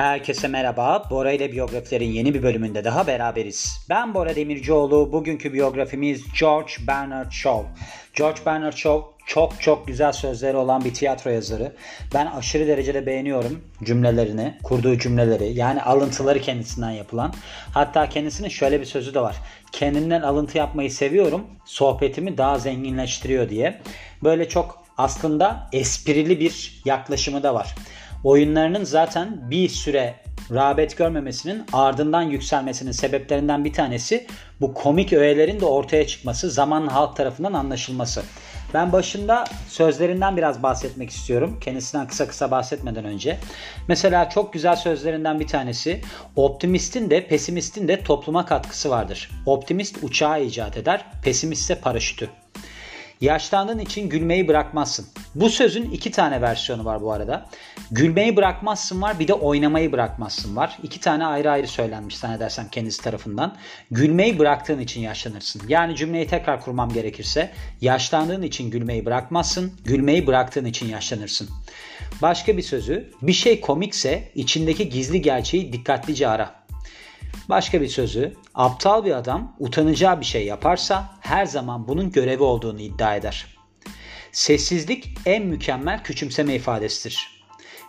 Herkese merhaba. Bora ile biyografilerin yeni bir bölümünde daha beraberiz. Ben Bora Demircioğlu. Bugünkü biyografimiz George Bernard Shaw. George Bernard Shaw çok çok güzel sözleri olan bir tiyatro yazarı. Ben aşırı derecede beğeniyorum cümlelerini, kurduğu cümleleri. Yani alıntıları kendisinden yapılan. Hatta kendisinin şöyle bir sözü de var. Kendinden alıntı yapmayı seviyorum. Sohbetimi daha zenginleştiriyor diye. Böyle çok aslında esprili bir yaklaşımı da var oyunlarının zaten bir süre rağbet görmemesinin ardından yükselmesinin sebeplerinden bir tanesi bu komik öğelerin de ortaya çıkması, zaman halk tarafından anlaşılması. Ben başında sözlerinden biraz bahsetmek istiyorum. Kendisinden kısa kısa bahsetmeden önce. Mesela çok güzel sözlerinden bir tanesi optimistin de pesimistin de topluma katkısı vardır. Optimist uçağı icat eder, pesimist ise paraşütü. Yaşlandığın için gülmeyi bırakmazsın. Bu sözün iki tane versiyonu var bu arada. Gülmeyi bırakmazsın var bir de oynamayı bırakmazsın var. İki tane ayrı ayrı söylenmiş zannedersem kendisi tarafından. Gülmeyi bıraktığın için yaşlanırsın. Yani cümleyi tekrar kurmam gerekirse yaşlandığın için gülmeyi bırakmazsın, gülmeyi bıraktığın için yaşlanırsın. Başka bir sözü bir şey komikse içindeki gizli gerçeği dikkatlice ara. Başka bir sözü, aptal bir adam utanacağı bir şey yaparsa her zaman bunun görevi olduğunu iddia eder. Sessizlik en mükemmel küçümseme ifadesidir.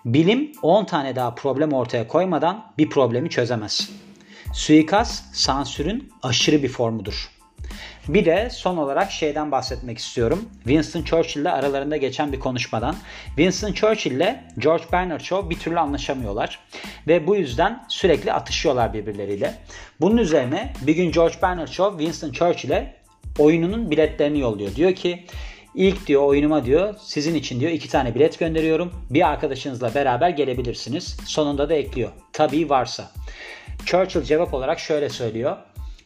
Bilim 10 tane daha problem ortaya koymadan bir problemi çözemez. Suikast sansürün aşırı bir formudur. Bir de son olarak şeyden bahsetmek istiyorum. Winston Churchill ile aralarında geçen bir konuşmadan. Winston Churchill ile George Bernard Shaw bir türlü anlaşamıyorlar. Ve bu yüzden sürekli atışıyorlar birbirleriyle. Bunun üzerine bir gün George Bernard Shaw Winston Churchill'e oyununun biletlerini yolluyor. Diyor ki İlk diyor oyunuma diyor sizin için diyor iki tane bilet gönderiyorum. Bir arkadaşınızla beraber gelebilirsiniz. Sonunda da ekliyor. Tabii varsa. Churchill cevap olarak şöyle söylüyor.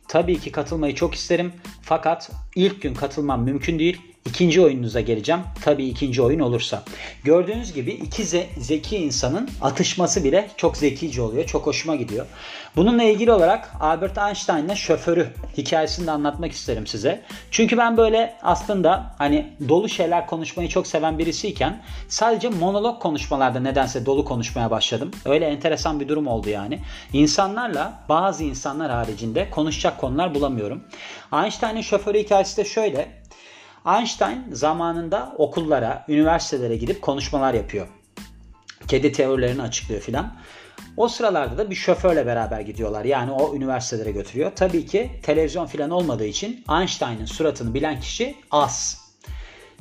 Tabii ki katılmayı çok isterim fakat ilk gün katılmam mümkün değil. İkinci oyununuza geleceğim. Tabii ikinci oyun olursa. Gördüğünüz gibi iki ze- zeki insanın atışması bile çok zekice oluyor. Çok hoşuma gidiyor. Bununla ilgili olarak Albert Einstein'la şoförü hikayesini de anlatmak isterim size. Çünkü ben böyle aslında hani dolu şeyler konuşmayı çok seven birisiyken sadece monolog konuşmalarda nedense dolu konuşmaya başladım. Öyle enteresan bir durum oldu yani. İnsanlarla bazı insanlar haricinde konuşacak konular bulamıyorum. Einstein'ın şoförü hikayesi de şöyle. Einstein zamanında okullara, üniversitelere gidip konuşmalar yapıyor. Kedi teorilerini açıklıyor filan. O sıralarda da bir şoförle beraber gidiyorlar. Yani o üniversitelere götürüyor. Tabii ki televizyon filan olmadığı için Einstein'ın suratını bilen kişi az.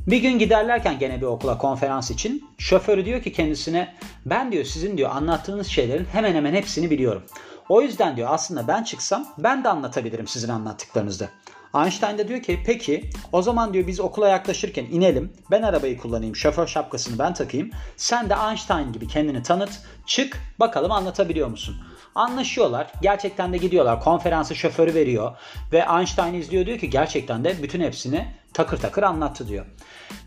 Bir gün giderlerken gene bir okula konferans için şoförü diyor ki kendisine ben diyor sizin diyor anlattığınız şeylerin hemen hemen hepsini biliyorum. O yüzden diyor aslında ben çıksam ben de anlatabilirim sizin anlattıklarınızda. Einstein de diyor ki peki o zaman diyor biz okula yaklaşırken inelim. Ben arabayı kullanayım. Şoför şapkasını ben takayım. Sen de Einstein gibi kendini tanıt. Çık bakalım anlatabiliyor musun? Anlaşıyorlar. Gerçekten de gidiyorlar. Konferansı şoförü veriyor. Ve Einstein izliyor diyor ki gerçekten de bütün hepsini takır takır anlattı diyor.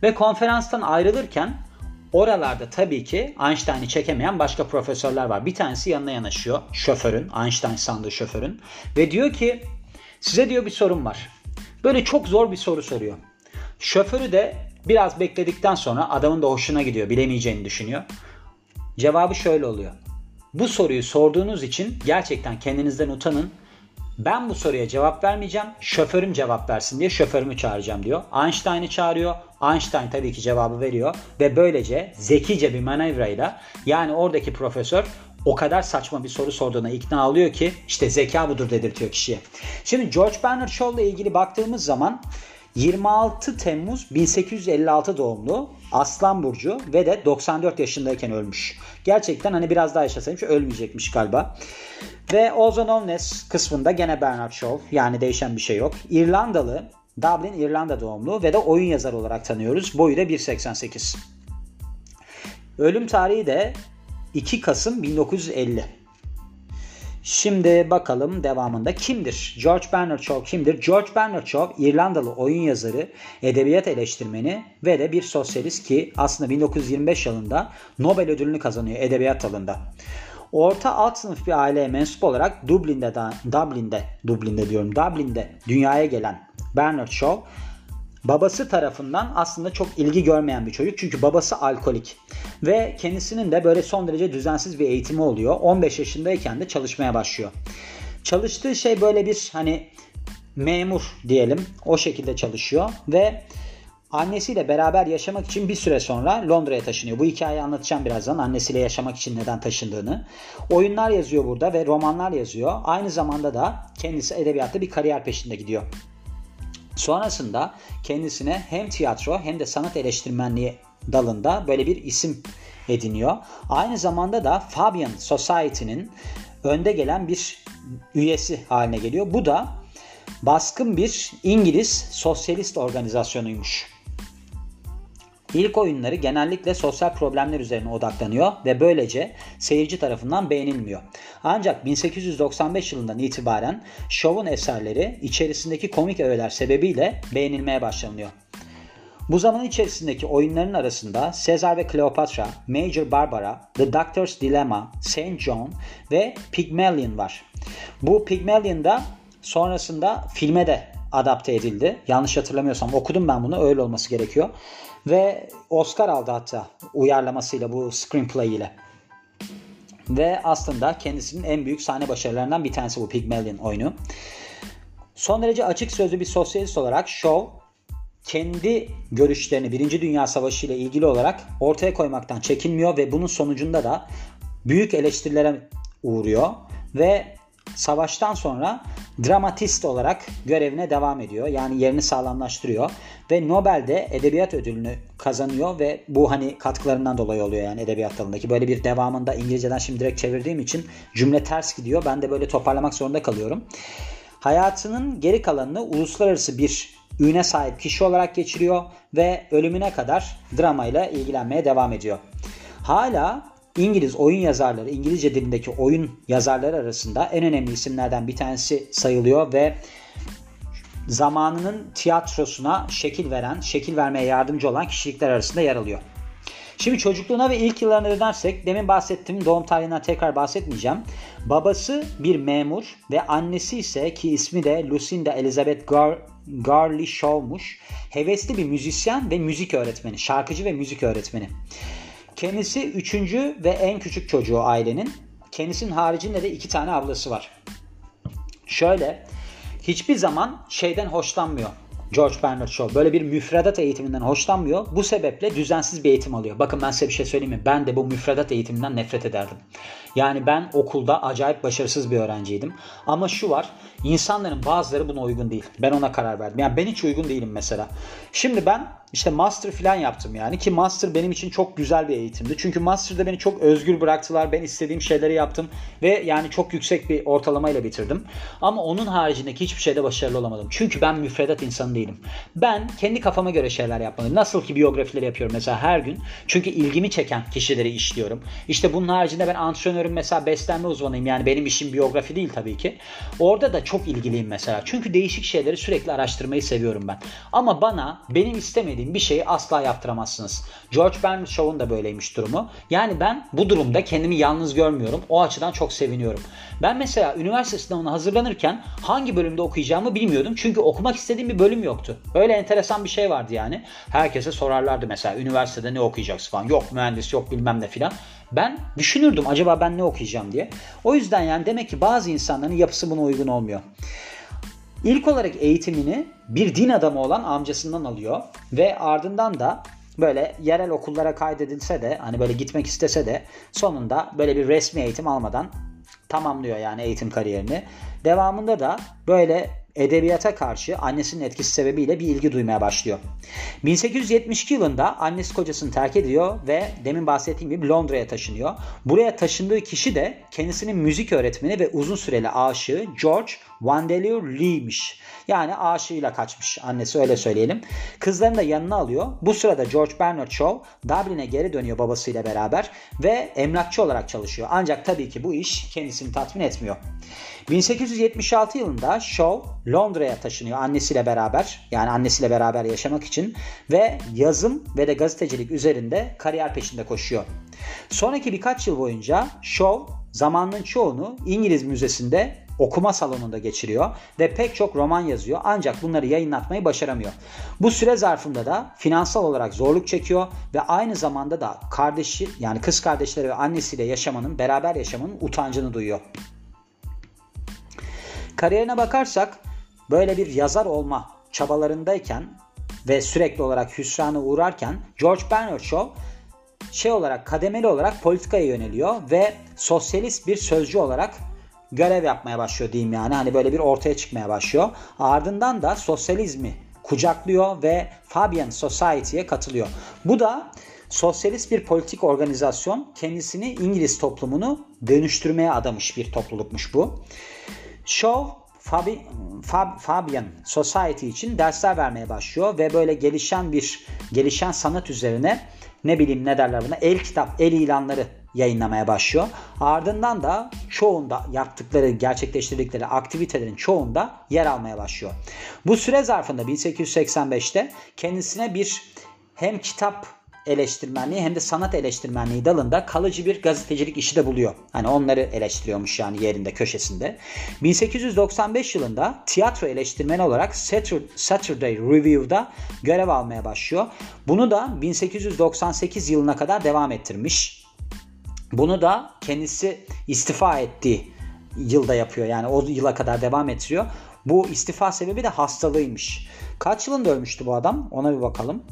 Ve konferanstan ayrılırken Oralarda tabii ki Einstein'ı çekemeyen başka profesörler var. Bir tanesi yanına yanaşıyor. Şoförün, Einstein sandığı şoförün. Ve diyor ki size diyor bir sorum var. Böyle çok zor bir soru soruyor. Şoförü de biraz bekledikten sonra adamın da hoşuna gidiyor. Bilemeyeceğini düşünüyor. Cevabı şöyle oluyor. Bu soruyu sorduğunuz için gerçekten kendinizden utanın. Ben bu soruya cevap vermeyeceğim. Şoförüm cevap versin diye şoförümü çağıracağım diyor. Einstein'ı çağırıyor. Einstein tabii ki cevabı veriyor. Ve böylece zekice bir manevrayla yani oradaki profesör o kadar saçma bir soru sorduğuna ikna oluyor ki işte zeka budur dedirtiyor kişiye. Şimdi George Bernard Shaw ile ilgili baktığımız zaman 26 Temmuz 1856 doğumlu Aslan Burcu ve de 94 yaşındayken ölmüş. Gerçekten hani biraz daha yaşasaymış ölmeyecekmiş galiba. Ve Known As kısmında gene Bernard Shaw yani değişen bir şey yok. İrlandalı, Dublin İrlanda doğumlu ve de oyun yazarı olarak tanıyoruz. Boyu da 1.88. Ölüm tarihi de 2 Kasım 1950. Şimdi bakalım devamında kimdir? George Bernard Shaw kimdir? George Bernard Shaw İrlandalı oyun yazarı, edebiyat eleştirmeni ve de bir sosyalist ki aslında 1925 yılında Nobel ödülünü kazanıyor edebiyat alanında. Orta alt sınıf bir aileye mensup olarak Dublin'de, Dublin'de, Dublin'de diyorum, Dublin'de dünyaya gelen Bernard Shaw babası tarafından aslında çok ilgi görmeyen bir çocuk. Çünkü babası alkolik. Ve kendisinin de böyle son derece düzensiz bir eğitimi oluyor. 15 yaşındayken de çalışmaya başlıyor. Çalıştığı şey böyle bir hani memur diyelim o şekilde çalışıyor ve annesiyle beraber yaşamak için bir süre sonra Londra'ya taşınıyor. Bu hikayeyi anlatacağım birazdan annesiyle yaşamak için neden taşındığını. Oyunlar yazıyor burada ve romanlar yazıyor. Aynı zamanda da kendisi edebiyatta bir kariyer peşinde gidiyor. Sonrasında kendisine hem tiyatro hem de sanat eleştirmenliği dalında böyle bir isim ediniyor. Aynı zamanda da Fabian Society'nin önde gelen bir üyesi haline geliyor. Bu da baskın bir İngiliz sosyalist organizasyonuymuş. İlk oyunları genellikle sosyal problemler üzerine odaklanıyor ve böylece seyirci tarafından beğenilmiyor. Ancak 1895 yılından itibaren şovun eserleri içerisindeki komik öğeler sebebiyle beğenilmeye başlanıyor. Bu zaman içerisindeki oyunların arasında Caesar ve Cleopatra, Major Barbara, The Doctor's Dilemma, Saint John ve Pygmalion var. Bu Pygmalion da sonrasında filme de adapte edildi. Yanlış hatırlamıyorsam okudum ben bunu öyle olması gerekiyor. Ve Oscar aldı hatta uyarlamasıyla bu screenplay ile. Ve aslında kendisinin en büyük sahne başarılarından bir tanesi bu Pygmalion oyunu. Son derece açık sözlü bir sosyalist olarak Shaw kendi görüşlerini Birinci Dünya Savaşı ile ilgili olarak ortaya koymaktan çekinmiyor ve bunun sonucunda da büyük eleştirilere uğruyor ve savaştan sonra dramatist olarak görevine devam ediyor. Yani yerini sağlamlaştırıyor ve Nobel'de edebiyat ödülünü kazanıyor ve bu hani katkılarından dolayı oluyor yani edebiyat dalındaki. Böyle bir devamında İngilizceden şimdi direkt çevirdiğim için cümle ters gidiyor. Ben de böyle toparlamak zorunda kalıyorum. Hayatının geri kalanını uluslararası bir üne sahip kişi olarak geçiriyor ve ölümüne kadar dramayla ilgilenmeye devam ediyor. Hala İngiliz oyun yazarları, İngilizce dilindeki oyun yazarları arasında en önemli isimlerden bir tanesi sayılıyor ve zamanının tiyatrosuna şekil veren, şekil vermeye yardımcı olan kişilikler arasında yer alıyor. Şimdi çocukluğuna ve ilk yıllarına dönersek demin bahsettiğim doğum tarihinden tekrar bahsetmeyeceğim. Babası bir memur ve annesi ise ki ismi de Lucinda Elizabeth Gar Garley Shaw'muş. Hevesli bir müzisyen ve müzik öğretmeni, şarkıcı ve müzik öğretmeni. Kendisi üçüncü ve en küçük çocuğu ailenin. Kendisinin haricinde de iki tane ablası var. Şöyle hiçbir zaman şeyden hoşlanmıyor. George Bernard Shaw böyle bir müfredat eğitiminden hoşlanmıyor. Bu sebeple düzensiz bir eğitim alıyor. Bakın ben size bir şey söyleyeyim mi? Ben de bu müfredat eğitiminden nefret ederdim. Yani ben okulda acayip başarısız bir öğrenciydim. Ama şu var. insanların bazıları buna uygun değil. Ben ona karar verdim. Yani ben hiç uygun değilim mesela. Şimdi ben işte master falan yaptım yani ki master benim için çok güzel bir eğitimdi. Çünkü master'da beni çok özgür bıraktılar. Ben istediğim şeyleri yaptım ve yani çok yüksek bir ortalamayla bitirdim. Ama onun haricindeki hiçbir şeyde başarılı olamadım. Çünkü ben müfredat insanı değilim. Ben kendi kafama göre şeyler yapmalıyım. Nasıl ki biyografileri yapıyorum mesela her gün. Çünkü ilgimi çeken kişileri işliyorum. İşte bunun haricinde ben antrenörüm mesela beslenme uzmanıyım. Yani benim işim biyografi değil tabii ki. Orada da çok ilgiliyim mesela. Çünkü değişik şeyleri sürekli araştırmayı seviyorum ben. Ama bana benim istemediğim bir şeyi asla yaptıramazsınız. George Bernard Shaw'un da böyleymiş durumu. Yani ben bu durumda kendimi yalnız görmüyorum. O açıdan çok seviniyorum. Ben mesela üniversite sınavına hazırlanırken hangi bölümde okuyacağımı bilmiyordum. Çünkü okumak istediğim bir bölüm yoktu. Öyle enteresan bir şey vardı yani. Herkese sorarlardı mesela üniversitede ne okuyacaksın falan. Yok mühendis yok bilmem ne filan. Ben düşünürdüm acaba ben ne okuyacağım diye. O yüzden yani demek ki bazı insanların yapısı buna uygun olmuyor. İlk olarak eğitimini bir din adamı olan amcasından alıyor ve ardından da böyle yerel okullara kaydedilse de hani böyle gitmek istese de sonunda böyle bir resmi eğitim almadan tamamlıyor yani eğitim kariyerini. Devamında da böyle edebiyata karşı annesinin etkisi sebebiyle bir ilgi duymaya başlıyor. 1872 yılında annesi kocasını terk ediyor ve demin bahsettiğim gibi Londra'ya taşınıyor. Buraya taşındığı kişi de kendisinin müzik öğretmeni ve uzun süreli aşığı George Vandeleur Lee'miş. Yani aşığıyla kaçmış annesi öyle söyleyelim. Kızlarını da yanına alıyor. Bu sırada George Bernard Shaw Dublin'e geri dönüyor babasıyla beraber ve emlakçı olarak çalışıyor. Ancak tabii ki bu iş kendisini tatmin etmiyor. 1876 yılında Shaw Londra'ya taşınıyor annesiyle beraber. Yani annesiyle beraber yaşamak için ve yazım ve de gazetecilik üzerinde kariyer peşinde koşuyor. Sonraki birkaç yıl boyunca Shaw zamanının çoğunu İngiliz Müzesi'nde okuma salonunda geçiriyor ve pek çok roman yazıyor ancak bunları yayınlatmayı başaramıyor. Bu süre zarfında da finansal olarak zorluk çekiyor ve aynı zamanda da kardeşi yani kız kardeşleri ve annesiyle yaşamanın beraber yaşamanın utancını duyuyor. Kariyerine bakarsak böyle bir yazar olma çabalarındayken ve sürekli olarak hüsrana uğrarken George Bernard Shaw şey olarak kademeli olarak politikaya yöneliyor ve sosyalist bir sözcü olarak görev yapmaya başlıyor diyeyim yani. Hani böyle bir ortaya çıkmaya başlıyor. Ardından da sosyalizmi kucaklıyor ve Fabian Society'ye katılıyor. Bu da sosyalist bir politik organizasyon kendisini İngiliz toplumunu dönüştürmeye adamış bir toplulukmuş bu. Shaw Fabi, Fab, Fabian Society için dersler vermeye başlıyor ve böyle gelişen bir gelişen sanat üzerine ne bileyim ne derler buna el kitap, el ilanları yayınlamaya başlıyor. Ardından da çoğunda yaptıkları, gerçekleştirdikleri aktivitelerin çoğunda yer almaya başlıyor. Bu süre zarfında 1885'te kendisine bir hem kitap eleştirmenliği hem de sanat eleştirmenliği dalında kalıcı bir gazetecilik işi de buluyor. Hani onları eleştiriyormuş yani yerinde köşesinde. 1895 yılında tiyatro eleştirmeni olarak Saturday Review'da görev almaya başlıyor. Bunu da 1898 yılına kadar devam ettirmiş. Bunu da kendisi istifa ettiği yılda yapıyor. Yani o yıla kadar devam ettiriyor. Bu istifa sebebi de hastalığıymış. Kaç yılında ölmüştü bu adam? Ona bir bakalım.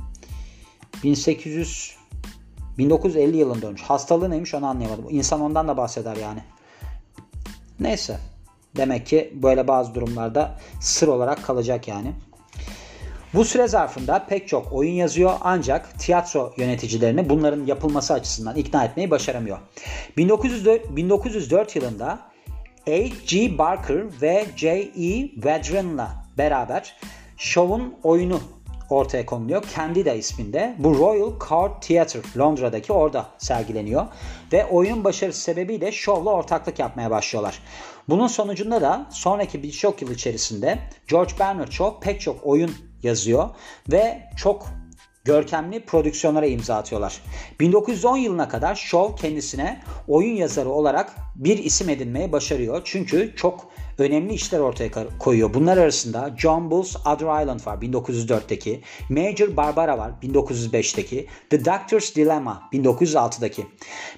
1800 1950 yılında ölmüş. Hastalığı neymiş onu anlayamadım. İnsan ondan da bahseder yani. Neyse. Demek ki böyle bazı durumlarda sır olarak kalacak yani. Bu süre zarfında pek çok oyun yazıyor ancak tiyatro yöneticilerini bunların yapılması açısından ikna etmeyi başaramıyor. 1904, 1904 yılında H.G. Barker ve J.E. Vedran'la beraber şovun oyunu ortaya konuluyor. Candida isminde. Bu Royal Court Theatre Londra'daki orada sergileniyor. Ve oyunun başarısı sebebiyle şovla ortaklık yapmaya başlıyorlar. Bunun sonucunda da sonraki birçok yıl içerisinde George Bernard Shaw pek çok oyun yazıyor ve çok görkemli prodüksiyonlara imza atıyorlar. 1910 yılına kadar Shaw kendisine oyun yazarı olarak bir isim edinmeye başarıyor. Çünkü çok önemli işler ortaya koyuyor. Bunlar arasında John Bull's Other Island var 1904'teki, Major Barbara var 1905'teki, The Doctor's Dilemma 1906'daki.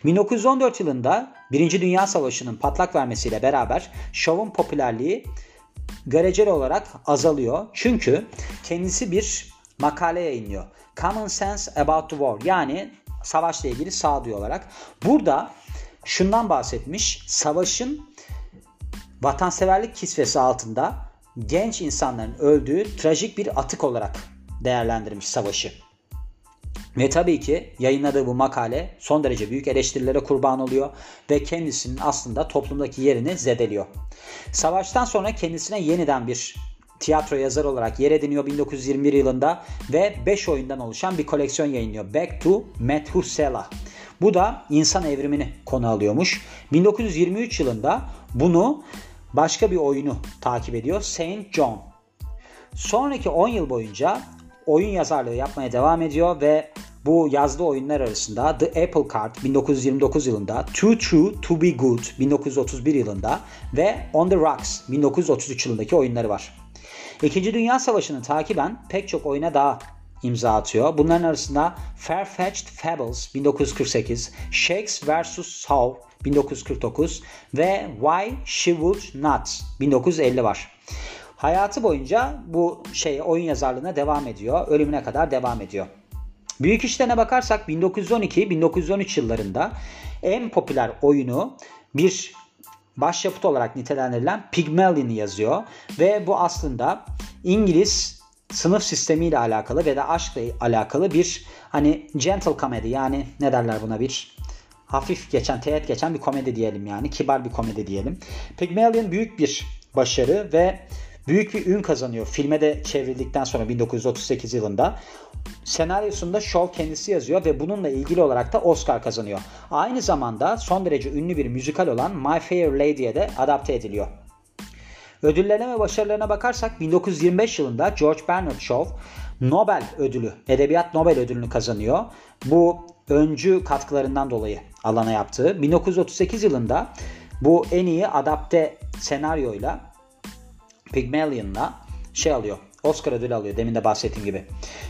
1914 yılında Birinci Dünya Savaşı'nın patlak vermesiyle beraber Shaw'un popülerliği göreceli olarak azalıyor. Çünkü kendisi bir makale yayınlıyor. Common Sense About the War yani savaşla ilgili sağduyu olarak. Burada şundan bahsetmiş. Savaşın vatanseverlik kisvesi altında genç insanların öldüğü trajik bir atık olarak değerlendirmiş savaşı. Ve tabii ki yayınladığı bu makale son derece büyük eleştirilere kurban oluyor ve kendisinin aslında toplumdaki yerini zedeliyor. Savaştan sonra kendisine yeniden bir tiyatro yazarı olarak yer ediniyor 1921 yılında ve 5 oyundan oluşan bir koleksiyon yayınlıyor. Back to Methuselah. Bu da insan evrimini konu alıyormuş. 1923 yılında bunu başka bir oyunu takip ediyor. Saint John. Sonraki 10 yıl boyunca oyun yazarlığı yapmaya devam ediyor ve bu yazdığı oyunlar arasında The Apple Card 1929 yılında, Too True To Be Good 1931 yılında ve On The Rocks 1933 yılındaki oyunları var. İkinci Dünya Savaşı'nı takiben pek çok oyuna daha imza atıyor. Bunların arasında Farfetched Fables 1948, Shakes vs. Saw 1949 ve Why She Would Not 1950 var. Hayatı boyunca bu şey oyun yazarlığına devam ediyor. Ölümüne kadar devam ediyor. Büyük işlerine bakarsak 1912-1913 yıllarında en popüler oyunu bir başyapıt olarak nitelendirilen Pygmalion'ı yazıyor ve bu aslında İngiliz sınıf sistemiyle alakalı ve de aşkla alakalı bir hani gentle comedy yani ne derler buna bir hafif geçen, teğet geçen bir komedi diyelim yani. Kibar bir komedi diyelim. Pygmalion büyük bir başarı ve büyük bir ün kazanıyor. Filme de çevrildikten sonra 1938 yılında. Senaryosunu da Shaw kendisi yazıyor ve bununla ilgili olarak da Oscar kazanıyor. Aynı zamanda son derece ünlü bir müzikal olan My Fair Lady'ye de adapte ediliyor. Ödüllerine ve başarılarına bakarsak 1925 yılında George Bernard Shaw Nobel ödülü, Edebiyat Nobel ödülünü kazanıyor. Bu öncü katkılarından dolayı alana yaptığı. 1938 yılında Bu en iyi adapte senaryoyla Pygmalion'la şey alıyor. Oscar ödülü alıyor demin de bahsettiğim gibi.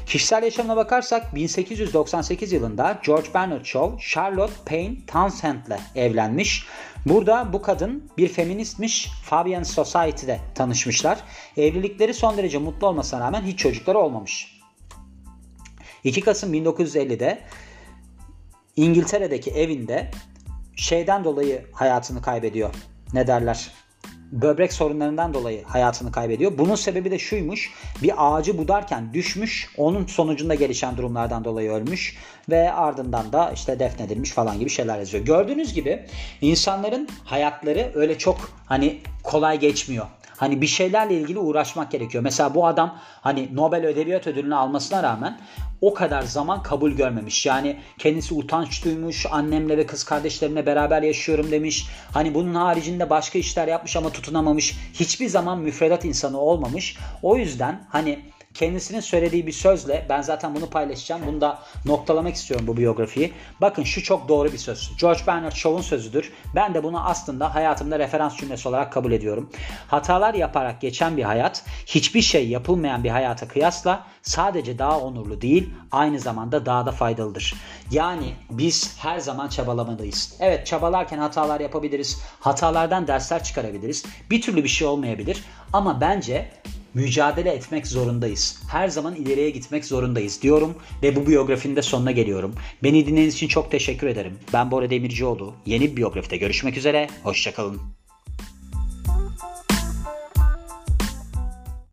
Kişisel yaşamına bakarsak 1898 yılında George Bernard Shaw Charlotte Payne Townsend'le evlenmiş. Burada bu kadın bir feministmiş. Fabian Society'de tanışmışlar. Evlilikleri son derece mutlu olmasına rağmen hiç çocukları olmamış. 2 Kasım 1950'de İngiltere'deki evinde şeyden dolayı hayatını kaybediyor. Ne derler? Böbrek sorunlarından dolayı hayatını kaybediyor. Bunun sebebi de şuymuş. Bir ağacı budarken düşmüş. Onun sonucunda gelişen durumlardan dolayı ölmüş ve ardından da işte defnedilmiş falan gibi şeyler yazıyor. Gördüğünüz gibi insanların hayatları öyle çok hani kolay geçmiyor. Hani bir şeylerle ilgili uğraşmak gerekiyor. Mesela bu adam hani Nobel Edebiyat Ödülünü almasına rağmen o kadar zaman kabul görmemiş. Yani kendisi utanç duymuş, annemle ve kız kardeşlerimle beraber yaşıyorum demiş. Hani bunun haricinde başka işler yapmış ama tutunamamış. Hiçbir zaman müfredat insanı olmamış. O yüzden hani kendisinin söylediği bir sözle ben zaten bunu paylaşacağım. Bunu da noktalamak istiyorum bu biyografiyi. Bakın şu çok doğru bir söz. George Bernard Shaw'un sözüdür. Ben de bunu aslında hayatımda referans cümlesi olarak kabul ediyorum. Hatalar yaparak geçen bir hayat hiçbir şey yapılmayan bir hayata kıyasla sadece daha onurlu değil aynı zamanda daha da faydalıdır. Yani biz her zaman çabalamalıyız. Evet çabalarken hatalar yapabiliriz. Hatalardan dersler çıkarabiliriz. Bir türlü bir şey olmayabilir. Ama bence mücadele etmek zorundayız. Her zaman ileriye gitmek zorundayız diyorum ve bu biyografinin de sonuna geliyorum. Beni dinlediğiniz için çok teşekkür ederim. Ben Bora Demircioğlu. Yeni bir biyografide görüşmek üzere. Hoşçakalın.